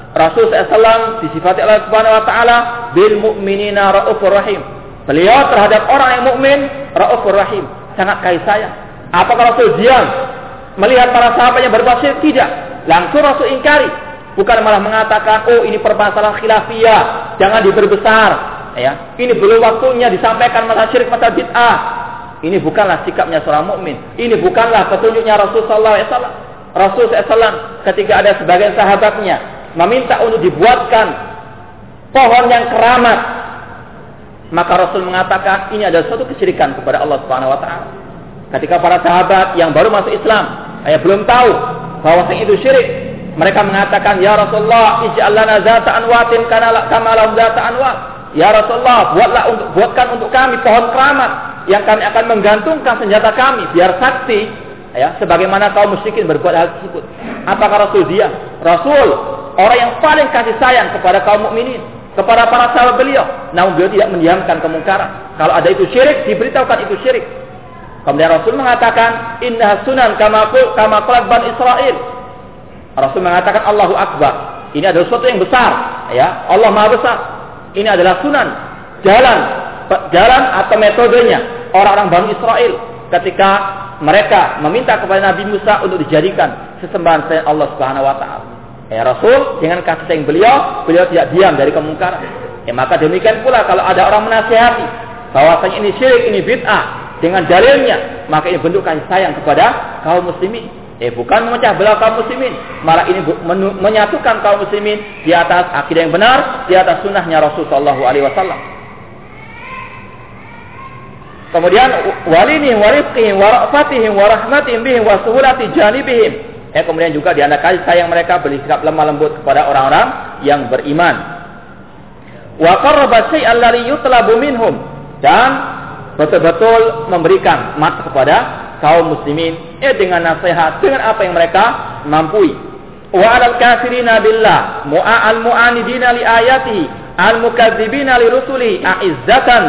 Rasul SAW disifati Allah Subhanahu wa taala bil mu'minina raufur rahim. Beliau terhadap orang yang mukmin raufur rahim, sangat kasih sayang. Apakah Rasul diam melihat para sahabatnya berbuat syirik? Tidak. Langsung Rasul ingkari. Bukan malah mengatakan, "Oh, ini permasalahan khilafiyah, jangan diperbesar." Ya, ini belum waktunya disampaikan masalah syirik, masalah bid'ah. Ini bukanlah sikapnya seorang mukmin. Ini bukanlah petunjuknya Rasul sallallahu alaihi wasallam. Rasul SAW ketika ada sebagian sahabatnya meminta untuk dibuatkan pohon yang keramat maka Rasul mengatakan ini adalah suatu kesyirikan kepada Allah Subhanahu wa taala. Ketika para sahabat yang baru masuk Islam, saya belum tahu bahwa itu syirik. Mereka mengatakan, "Ya Rasulullah, ij'al lana zata anwatin kama lahum zata anwat." Ya Rasulullah, buatlah untuk buatkan untuk kami pohon keramat yang kami akan menggantungkan senjata kami biar sakti ya sebagaimana kaum musyrikin berbuat hal tersebut. Apakah Rasul dia? Rasul orang yang paling kasih sayang kepada kaum mukminin, kepada para sahabat beliau. Namun beliau tidak mendiamkan kemungkaran. Kalau ada itu syirik, diberitahukan itu syirik. Kemudian Rasul mengatakan, Inna sunan kama kama ban Israel. Rasul mengatakan Allahu Akbar. Ini adalah sesuatu yang besar, ya. Allah Maha besar. Ini adalah sunan, jalan, jalan atau metodenya orang-orang Bani Israel ketika mereka meminta kepada Nabi Musa untuk dijadikan sesembahan selain Allah Subhanahu wa taala. Ya Rasul dengan kasih sayang beliau, beliau tidak diam dari kemungkaran. Ya maka demikian pula kalau ada orang menasihati bahwasanya ini syirik, ini bid'ah dengan dalilnya, maka ini bentuk kasih sayang kepada kaum muslimin. Eh bukan memecah belah kaum muslimin, malah ini menyatukan kaum muslimin di atas akidah yang benar, di atas sunnahnya Rasul Shallallahu Alaihi Wasallam. Kemudian walini warifqihim warafatihim warahmatihim bihim wasuhulati janibihim Eh kemudian juga di kasih sayang mereka bersikap lemah lembut kepada orang-orang yang beriman. Wa qarraba syai'an alladhi yutlabu minhum dan betul-betul memberikan mat kepada kaum muslimin eh dengan nasihat dengan apa yang mereka mampu. Wa 'alal kafirina billah mu'al mu'anidina li ayati al mukadzibina li rusuli a'izzatan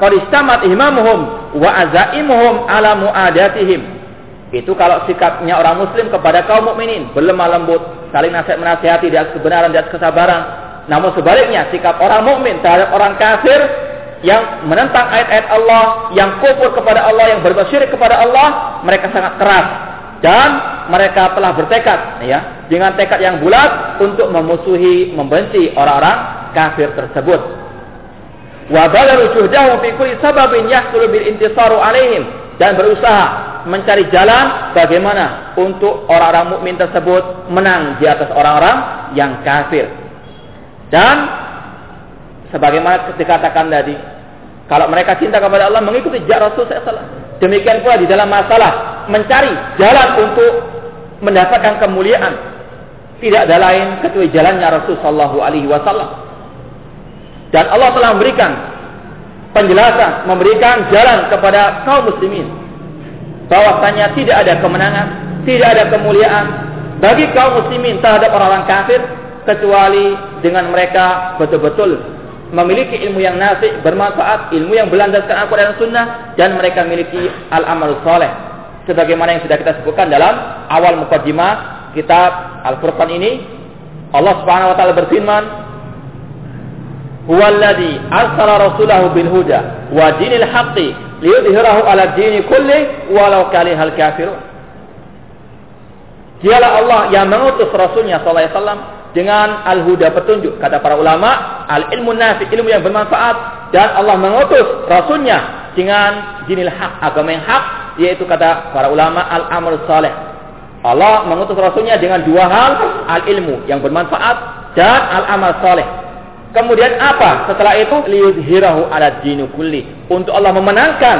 qad istamat ihmamuhum wa azaimuhum ala mu'adatihim itu kalau sikapnya orang muslim kepada kaum mukminin, berlemah lembut, saling nasihat menasihati di atas kebenaran, di atas kesabaran. Namun sebaliknya, sikap orang mukmin terhadap orang kafir yang menentang ayat-ayat Allah, yang kufur kepada Allah, yang berbuat kepada Allah, mereka sangat keras dan mereka telah bertekad ya dengan tekad yang bulat untuk memusuhi, membenci orang-orang kafir tersebut. Wa balaru juhdahu fi kulli sababin bil intisaru alaihim dan berusaha mencari jalan bagaimana untuk orang-orang mukmin tersebut menang di atas orang-orang yang kafir. Dan sebagaimana dikatakan tadi, kalau mereka cinta kepada Allah mengikuti jejak Rasul SAW. Demikian pula di dalam masalah mencari jalan untuk mendapatkan kemuliaan. Tidak ada lain kecuali jalannya Rasul Sallallahu Alaihi Wasallam. Dan Allah telah memberikan penjelasan, memberikan jalan kepada kaum muslimin bahwasanya tidak ada kemenangan, tidak ada kemuliaan bagi kaum muslimin terhadap orang-orang kafir kecuali dengan mereka betul-betul memiliki ilmu yang nasik, bermanfaat, ilmu yang berlandaskan Al-Quran dan Sunnah, dan mereka memiliki al-amal soleh. Sebagaimana yang sudah kita sebutkan dalam awal mukaddimah kitab Al-Furqan ini, Allah Subhanahu wa taala berfirman, "Huwallazi arsala rasulahu bil huda wa dinil haqqi liyudhhirahu 'ala dini kulli walau karihal kafirun." Dialah Allah yang mengutus Rasulnya sallallahu alaihi wasallam dengan al-huda petunjuk. Kata para ulama al-ilmu nafi ilmu yang bermanfaat. Dan Allah mengutus rasulnya dengan dinil hak agama yang hak yaitu kata para ulama al-amal saleh Allah mengutus rasulnya dengan dua hal al-ilmu yang bermanfaat dan al-amal saleh kemudian apa setelah itu liyudhirahu ala kulli untuk Allah memenangkan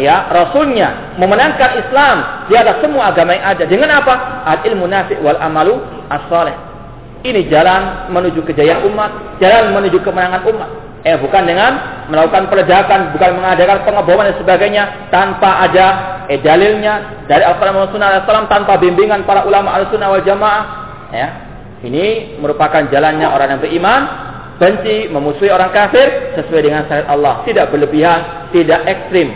ya rasulnya memenangkan Islam di atas semua agama yang ada dengan apa al-ilmu nafi wal amalu as-saleh ini jalan menuju kejayaan umat, jalan menuju kemenangan umat. Eh bukan dengan melakukan peledakan, bukan mengadakan pengeboman dan sebagainya tanpa ada eh dalilnya dari Al-Qur'an dan Sunnah tanpa bimbingan para ulama Al-Sunnah wal Jamaah. Ya. Ini merupakan jalannya orang yang beriman, benci, memusuhi orang kafir sesuai dengan syariat Allah, tidak berlebihan, tidak ekstrim.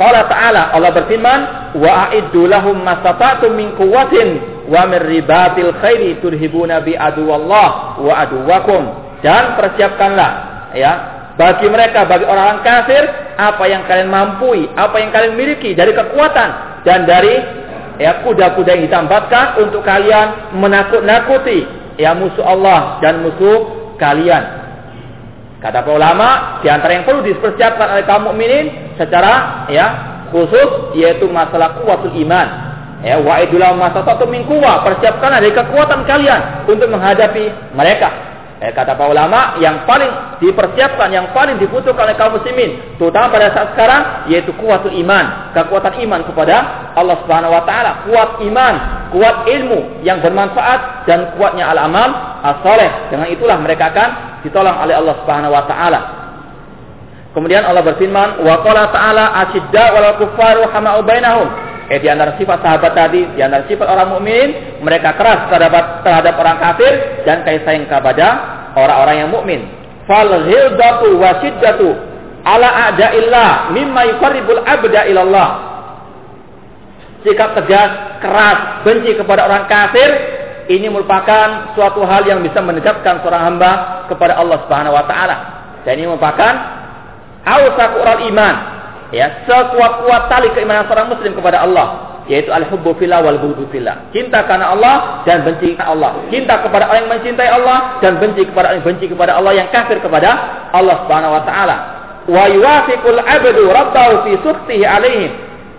Qala ta'ala Allah berfirman, "Wa a'iddu lahum mastata'tum min quwwatin wa min ribatil khairi turhibuna bi aduwallah wa aduwakum dan persiapkanlah ya bagi mereka bagi orang-orang kafir apa yang kalian mampu apa yang kalian miliki dari kekuatan dan dari ya kuda-kuda yang ditambahkan untuk kalian menakut-nakuti ya musuh Allah dan musuh kalian. Kata para ulama di antara yang perlu dipersiapkan oleh kaum mukminin secara ya khusus yaitu masalah kuatul iman. Ya, wa idulah masatatu min persiapkan dari kekuatan kalian untuk menghadapi mereka. Eh, kata para ulama, yang paling dipersiapkan, yang paling dibutuhkan oleh kaum muslimin, terutama pada saat sekarang, yaitu kuat iman, kekuatan iman kepada Allah Subhanahu Wa Taala, kuat iman, kuat ilmu yang bermanfaat dan kuatnya al-amal as-saleh. Dengan itulah mereka akan ditolong oleh Allah Subhanahu Wa Taala. Kemudian Allah berfirman, wa ta'ala asyidda wal kuffaru hama'u bainahum Eh di antara sifat sahabat tadi, di antara sifat orang mukmin, mereka keras terhadap terhadap orang kafir dan kasih sayang kepada orang-orang yang mukmin. Fal ghildatu wa shiddatu ala a'da'illah mimma yuqarribul abda ilallah. Sikap tegas, keras, benci kepada orang kafir ini merupakan suatu hal yang bisa mendekatkan seorang hamba kepada Allah Subhanahu wa taala. Dan ini merupakan awsaqul iman, ya sekuat-kuat tali keimanan seorang muslim kepada Allah yaitu al-hubbu fillah wal bughdu fillah. Cinta karena Allah dan benci karena Allah. Cinta kepada orang yang mencintai Allah dan benci kepada orang yang benci kepada Allah yang kafir kepada Allah Subhanahu wa taala. Wa yuwafiqul 'abdu rabbahu fi sukhtihi alaihim.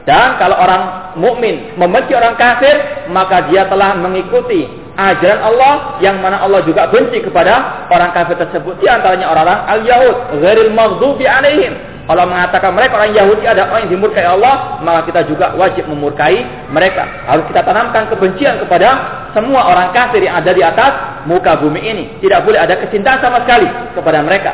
Dan kalau orang mukmin membenci orang kafir, maka dia telah mengikuti ajaran Allah yang mana Allah juga benci kepada orang kafir tersebut. Di antaranya orang-orang al-Yahud, ghairil maghdubi alaihim Allah mengatakan mereka orang Yahudi ada orang yang dimurkai Allah, maka kita juga wajib memurkai mereka. Harus kita tanamkan kebencian kepada semua orang kafir yang ada di atas muka bumi ini. Tidak boleh ada kecintaan sama sekali kepada mereka.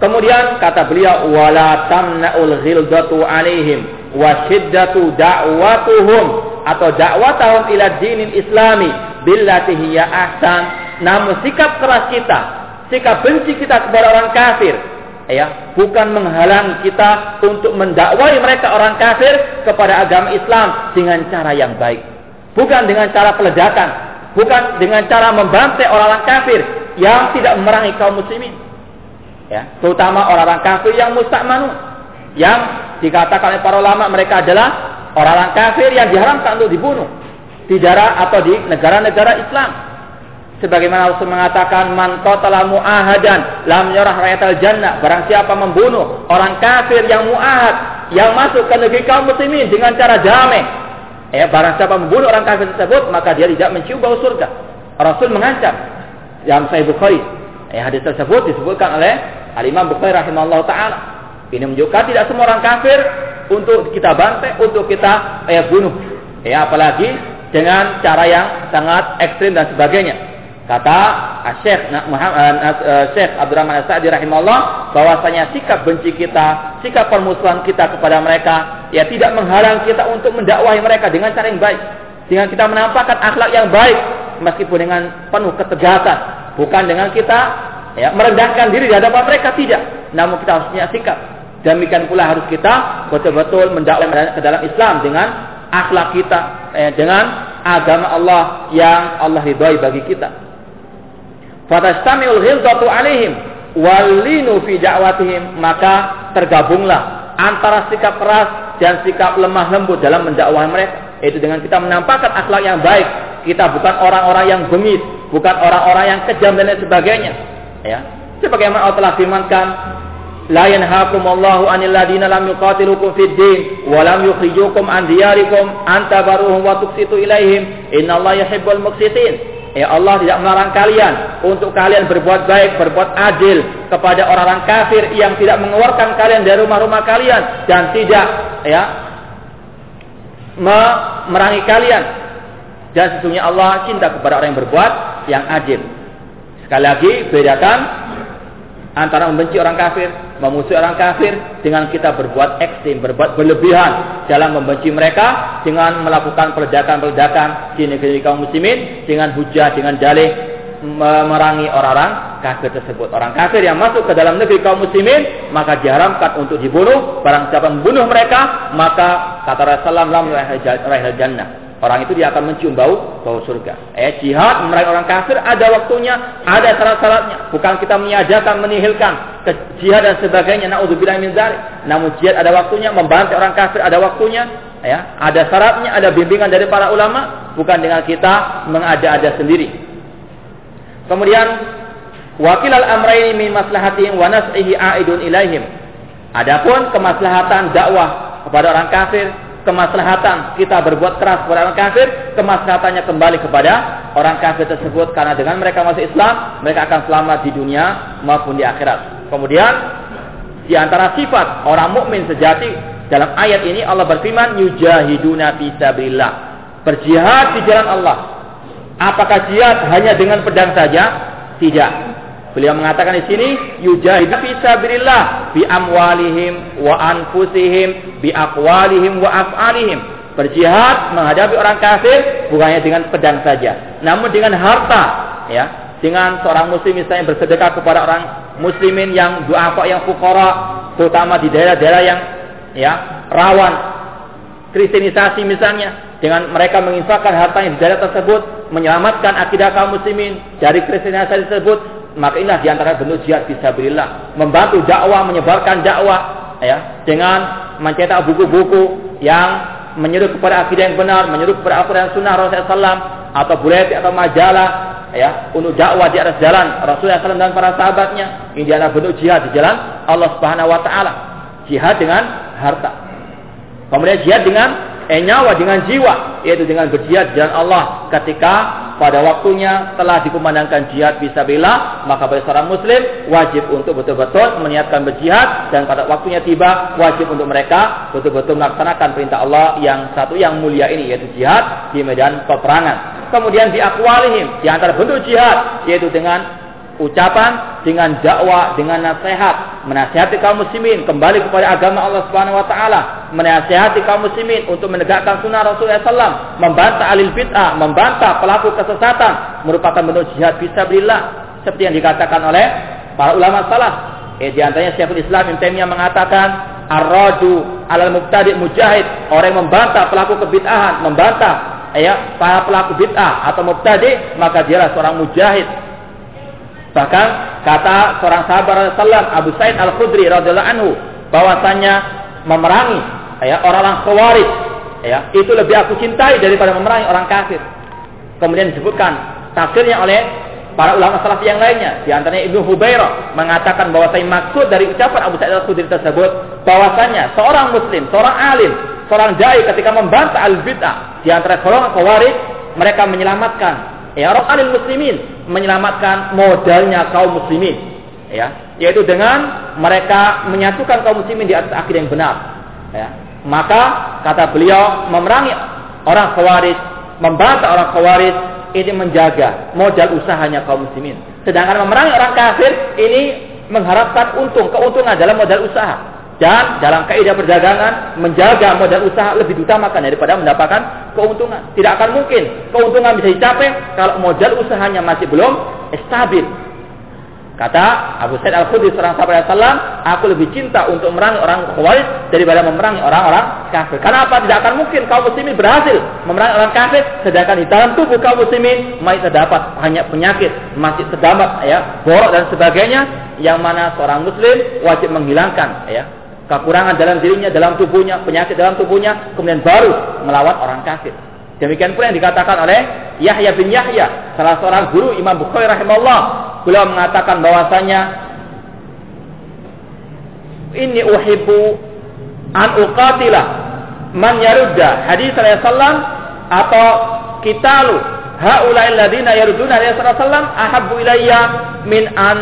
Kemudian kata beliau wala tamna'ul ghildatu alaihim wa da'watuhum atau da'watahum ila dinil islami billati hiya ahsan. Namun sikap keras kita, sikap benci kita kepada orang kafir ya bukan menghalang kita untuk mendakwai mereka orang kafir kepada agama Islam dengan cara yang baik. Bukan dengan cara peledakan. Bukan dengan cara membantai orang-orang kafir yang tidak memerangi kaum muslimin. Ya, terutama orang-orang kafir yang musta'manu yang dikatakan oleh para ulama mereka adalah orang-orang kafir yang diharamkan untuk dibunuh di daerah atau di negara-negara Islam. Sebagaimana Rasul mengatakan man qatala muahadan lam yarah rayatal jannah. Barang siapa membunuh orang kafir yang muahad yang masuk ke negeri kaum muslimin dengan cara damai. Eh, barang siapa membunuh orang kafir tersebut maka dia tidak mencium bau surga. Rasul mengancam. Yang Sahih Bukhari. Eh, hadis tersebut disebutkan oleh Al-Imam Bukhari rahimahullah ta'ala. Ini menunjukkan tidak semua orang kafir untuk kita bantai, untuk kita eh, bunuh. Ya, apalagi dengan cara yang sangat ekstrim dan sebagainya. Kata Syekh Muhammad Syekh Abdurrahman As-Sa'di rahimahullah bahwasanya sikap benci kita, sikap permusuhan kita kepada mereka ya tidak menghalang kita untuk mendakwahi mereka dengan cara yang baik. Dengan kita menampakkan akhlak yang baik meskipun dengan penuh ketegasan, bukan dengan kita ya, merendahkan diri di hadapan mereka tidak. Namun kita harus punya sikap. Demikian pula harus kita betul-betul mendakwah ke dalam Islam dengan akhlak kita, eh, dengan agama Allah yang Allah ridhoi bagi kita. Fatastamiul ghilzatu alaihim walinu fi da'watihim maka tergabunglah antara sikap keras dan sikap lemah lembut dalam mendakwah mereka. Itu dengan kita menampakkan akhlak yang baik. Kita bukan orang-orang yang bengis, bukan orang-orang yang kejam dan lain sebagainya. Ya. Sebagaimana Allah telah firmankan, La Allahu 'anil ladina lam yuqatilukum fid din wa lam yukhrijukum an diyarikum an tabarruhum wa tuqsitu ilaihim. Innallaha yuhibbul muqsitin. Ya Allah tidak melarang kalian untuk kalian berbuat baik, berbuat adil kepada orang-orang kafir yang tidak mengeluarkan kalian dari rumah-rumah kalian dan tidak ya memerangi kalian. Dan sesungguhnya Allah cinta kepada orang yang berbuat yang adil. Sekali lagi, bedakan antara membenci orang kafir, memusuhi orang kafir dengan kita berbuat ekstrim, berbuat berlebihan dalam membenci mereka dengan melakukan peledakan-peledakan di negeri kaum muslimin dengan hujah, dengan dalih memerangi orang-orang kafir tersebut. Orang kafir yang masuk ke dalam negeri kaum muslimin maka diharamkan untuk dibunuh. Barang siapa membunuh mereka maka kata Rasulullah lam jannah Orang itu dia akan mencium bau bau surga. Eh jihad memerangi orang kafir ada waktunya, ada syarat-syaratnya. Bukan kita menyadarkan, menihilkan ke jihad dan sebagainya. Nauzubillah min dzalik. Namun jihad ada waktunya, membantu orang kafir ada waktunya. Ya, ada syaratnya, ada bimbingan dari para ulama, bukan dengan kita mengada-ada sendiri. Kemudian wakil al-amraini min maslahatihim wa nas'ihi aidun ilaihim. Adapun kemaslahatan dakwah kepada orang kafir kemaslahatan kita berbuat keras kepada orang kafir, kemaslahatannya kembali kepada orang kafir tersebut karena dengan mereka masuk Islam, mereka akan selamat di dunia maupun di akhirat. Kemudian di antara sifat orang mukmin sejati dalam ayat ini Allah berfirman yujahiduna fi sabilillah. Berjihad di jalan Allah. Apakah jihad hanya dengan pedang saja? Tidak. Beliau mengatakan di sini yujahidu fi sabilillah bi amwalihim wa anfusihim bi aqwalihim wa af'alihim. Berjihad menghadapi orang kafir bukannya dengan pedang saja, namun dengan harta, ya. Dengan seorang muslim misalnya bersedekah kepada orang muslimin yang duafa yang fukara, terutama di daerah-daerah yang ya rawan kristenisasi misalnya, dengan mereka menginfakkan hartanya di daerah tersebut, menyelamatkan akidah kaum muslimin dari kristenisasi tersebut, maka inilah di antara bentuk jihad fisabilillah membantu dakwah menyebarkan dakwah ya dengan mencetak buku-buku yang menyeru kepada akidah yang benar menyeru kepada Al-Quran Sunnah Rasulullah SAW atau buletin atau majalah ya untuk dakwah di atas jalan Rasulullah SAW dan para sahabatnya. Ini adalah bentuk jihad di jalan Allah Subhanahu Wa Taala. Jihad dengan harta. Kemudian jihad dengan eh, nyawa dengan jiwa yaitu dengan berjihad jalan Allah. Ketika pada waktunya telah dikumandangkan jihad bisa bila maka bagi seorang muslim wajib untuk betul-betul meniatkan berjihad dan pada waktunya tiba wajib untuk mereka betul-betul melaksanakan perintah Allah yang satu yang mulia ini yaitu jihad di medan peperangan. Kemudian diakwalihim di antara bentuk jihad yaitu dengan ucapan, dengan dakwah, dengan nasihat, menasihati kaum muslimin kembali kepada agama Allah Subhanahu wa taala, menasihati kaum muslimin untuk menegakkan sunnah Rasulullah SAW, membantah alil bid'ah, membantah pelaku kesesatan, merupakan bentuk jihad fisabilillah. Seperti yang dikatakan oleh para ulama salaf. Eh, di antaranya Syekhul Islam Ibnu Taimiyah mengatakan ar-radu alal mubtadi mujahid, orang yang membantah pelaku kebid'ahan, membantah ya para pelaku bid'ah atau mubtadi, maka dialah seorang mujahid Bahkan kata seorang sahabat Rasulullah Abu Said Al Khudri radhiyallahu anhu bahwasanya memerangi ya orang-orang khawarij ya itu lebih aku cintai daripada memerangi orang kafir. Kemudian disebutkan tafsirnya oleh para ulama salaf yang lainnya di antaranya Ibnu Hubairah mengatakan bahwa saya maksud dari ucapan Abu Sa'id Al-Khudri tersebut bahwasanya seorang muslim, seorang alim, seorang dai ketika membantah al-bid'ah di antara golongan khawarij mereka menyelamatkan ya orang alim muslimin menyelamatkan modalnya kaum muslimin ya. Yaitu dengan mereka menyatukan kaum muslimin di atas akidah yang benar ya. Maka kata beliau memerangi orang khawarij membantah orang khawarij ini menjaga modal usahanya kaum muslimin. Sedangkan memerangi orang kafir ini mengharapkan untung keuntungan dalam modal usaha dan dalam kaidah perdagangan menjaga modal usaha lebih diutamakan daripada mendapatkan keuntungan. Tidak akan mungkin keuntungan bisa dicapai kalau modal usahanya masih belum stabil. Kata Abu Said Al-Khudri seorang sahabat Rasulullah, aku lebih cinta untuk memerangi orang khawarij daripada memerangi orang-orang kafir. Karena apa? Tidak akan mungkin kaum muslimin berhasil memerangi orang kafir sedangkan di dalam tubuh kaum muslimin masih terdapat banyak penyakit, masih terdapat ya, borok dan sebagainya yang mana seorang muslim wajib menghilangkan ya kekurangan dalam dirinya, dalam tubuhnya, penyakit dalam tubuhnya, kemudian baru melawan orang kafir. Demikian pula yang dikatakan oleh Yahya bin Yahya, salah seorang guru Imam Bukhari rahimahullah. Beliau mengatakan bahwasanya ini uhibbu an uqatila man yarudda hadis sallallahu atau kitalu haula'il ladina yarudduna alaihi wasallam ahabbu ilayya min an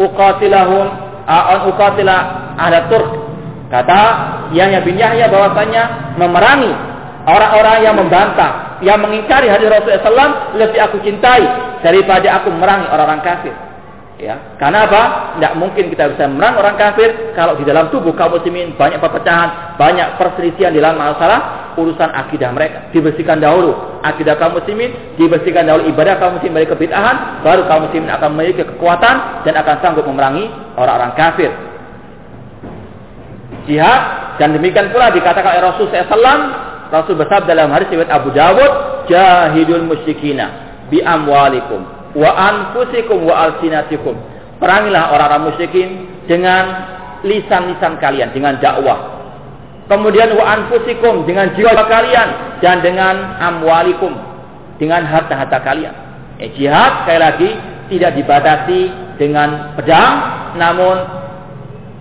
uqatilahum an uqatila ahla turk Kata Yahya bin Yahya bahwasanya memerangi orang-orang yang membantah, yang mengingkari hadis Rasulullah SAW lebih aku cintai daripada aku memerangi orang-orang kafir. Ya, karena apa? Tidak mungkin kita bisa memerangi orang kafir kalau di dalam tubuh kaum muslimin banyak perpecahan, banyak perselisihan di dalam masalah urusan akidah mereka. Dibersihkan dahulu akidah kaum muslimin, dibersihkan dahulu ibadah kaum muslimin dari kebid'ahan, baru kaum muslimin akan memiliki kekuatan dan akan sanggup memerangi orang-orang kafir jihad dan demikian pula dikatakan oleh Rasul SAW Rasul bersabda dalam hadis riwayat Abu Dawud jahidul musyrikina bi amwalikum wa anfusikum wa alsinatikum. Perangilah orang-orang musyrikin dengan lisan-lisan kalian dengan dakwah. Kemudian wa anfusikum dengan jiwa kalian dan dengan amwalikum dengan harta-harta kalian. Eh, jihad sekali lagi tidak dibatasi dengan pedang namun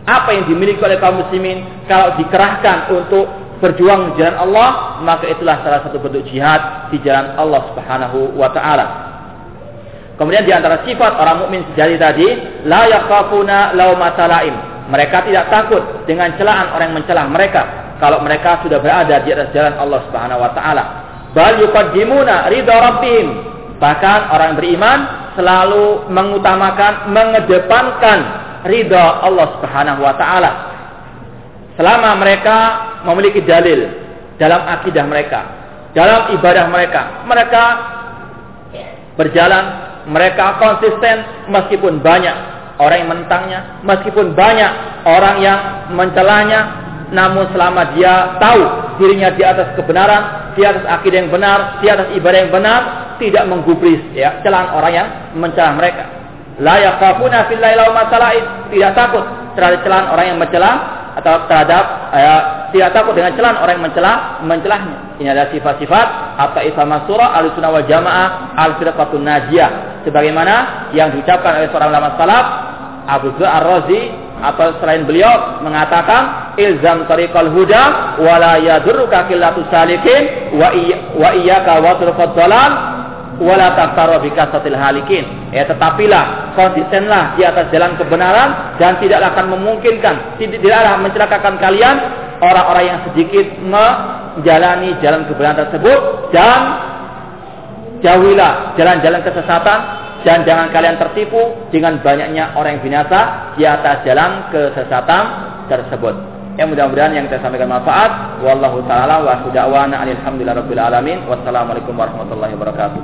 apa yang dimiliki oleh kaum muslimin kalau dikerahkan untuk berjuang di jalan Allah maka itulah salah satu bentuk jihad di jalan Allah Subhanahu wa taala. Kemudian di antara sifat orang mukmin sejati tadi la yakhafuna laumata laim. Mereka tidak takut dengan celaan orang yang mencela mereka kalau mereka sudah berada di atas jalan Allah Subhanahu wa taala. Bal yuqaddimuna ridha rabbihim. Bahkan orang beriman selalu mengutamakan, mengedepankan ridha Allah Subhanahu wa taala. Selama mereka memiliki dalil dalam akidah mereka, dalam ibadah mereka, mereka berjalan, mereka konsisten meskipun banyak orang yang menentangnya, meskipun banyak orang yang mencelanya, namun selama dia tahu dirinya di atas kebenaran, di atas akidah yang benar, di atas ibadah yang benar, tidak menggubris ya celaan orang yang mencela mereka. La yakhafuna fillahi lauma Tidak takut terhadap celaan orang yang mencela atau terhadap ya, tidak takut dengan celaan orang yang mencela mencelahnya. Ini adalah sifat-sifat apa ifama surah al-sunnah wal jamaah al-firqatun najiyah. Sebagaimana yang diucapkan oleh seorang ulama salaf Abu Zul Ar-Razi atau selain beliau mengatakan ilzam tariqal huda wala yadurruka qillatu salikin wa iya, iyyaka wa turqad wala taftaru bi kasatil halikin. Ya tetapilah konsistenlah di atas jalan kebenaran dan tidaklah akan memungkinkan tidaklah mencelakakan kalian orang-orang yang sedikit menjalani jalan kebenaran tersebut dan jauhilah jalan-jalan kesesatan dan jangan kalian tertipu dengan banyaknya orang yang binasa di atas jalan kesesatan tersebut. Ya mudah-mudahan yang kita sampaikan manfaat. Wallahu taala wa da'wana alhamdulillahirabbil alamin. Wassalamualaikum warahmatullahi wabarakatuh.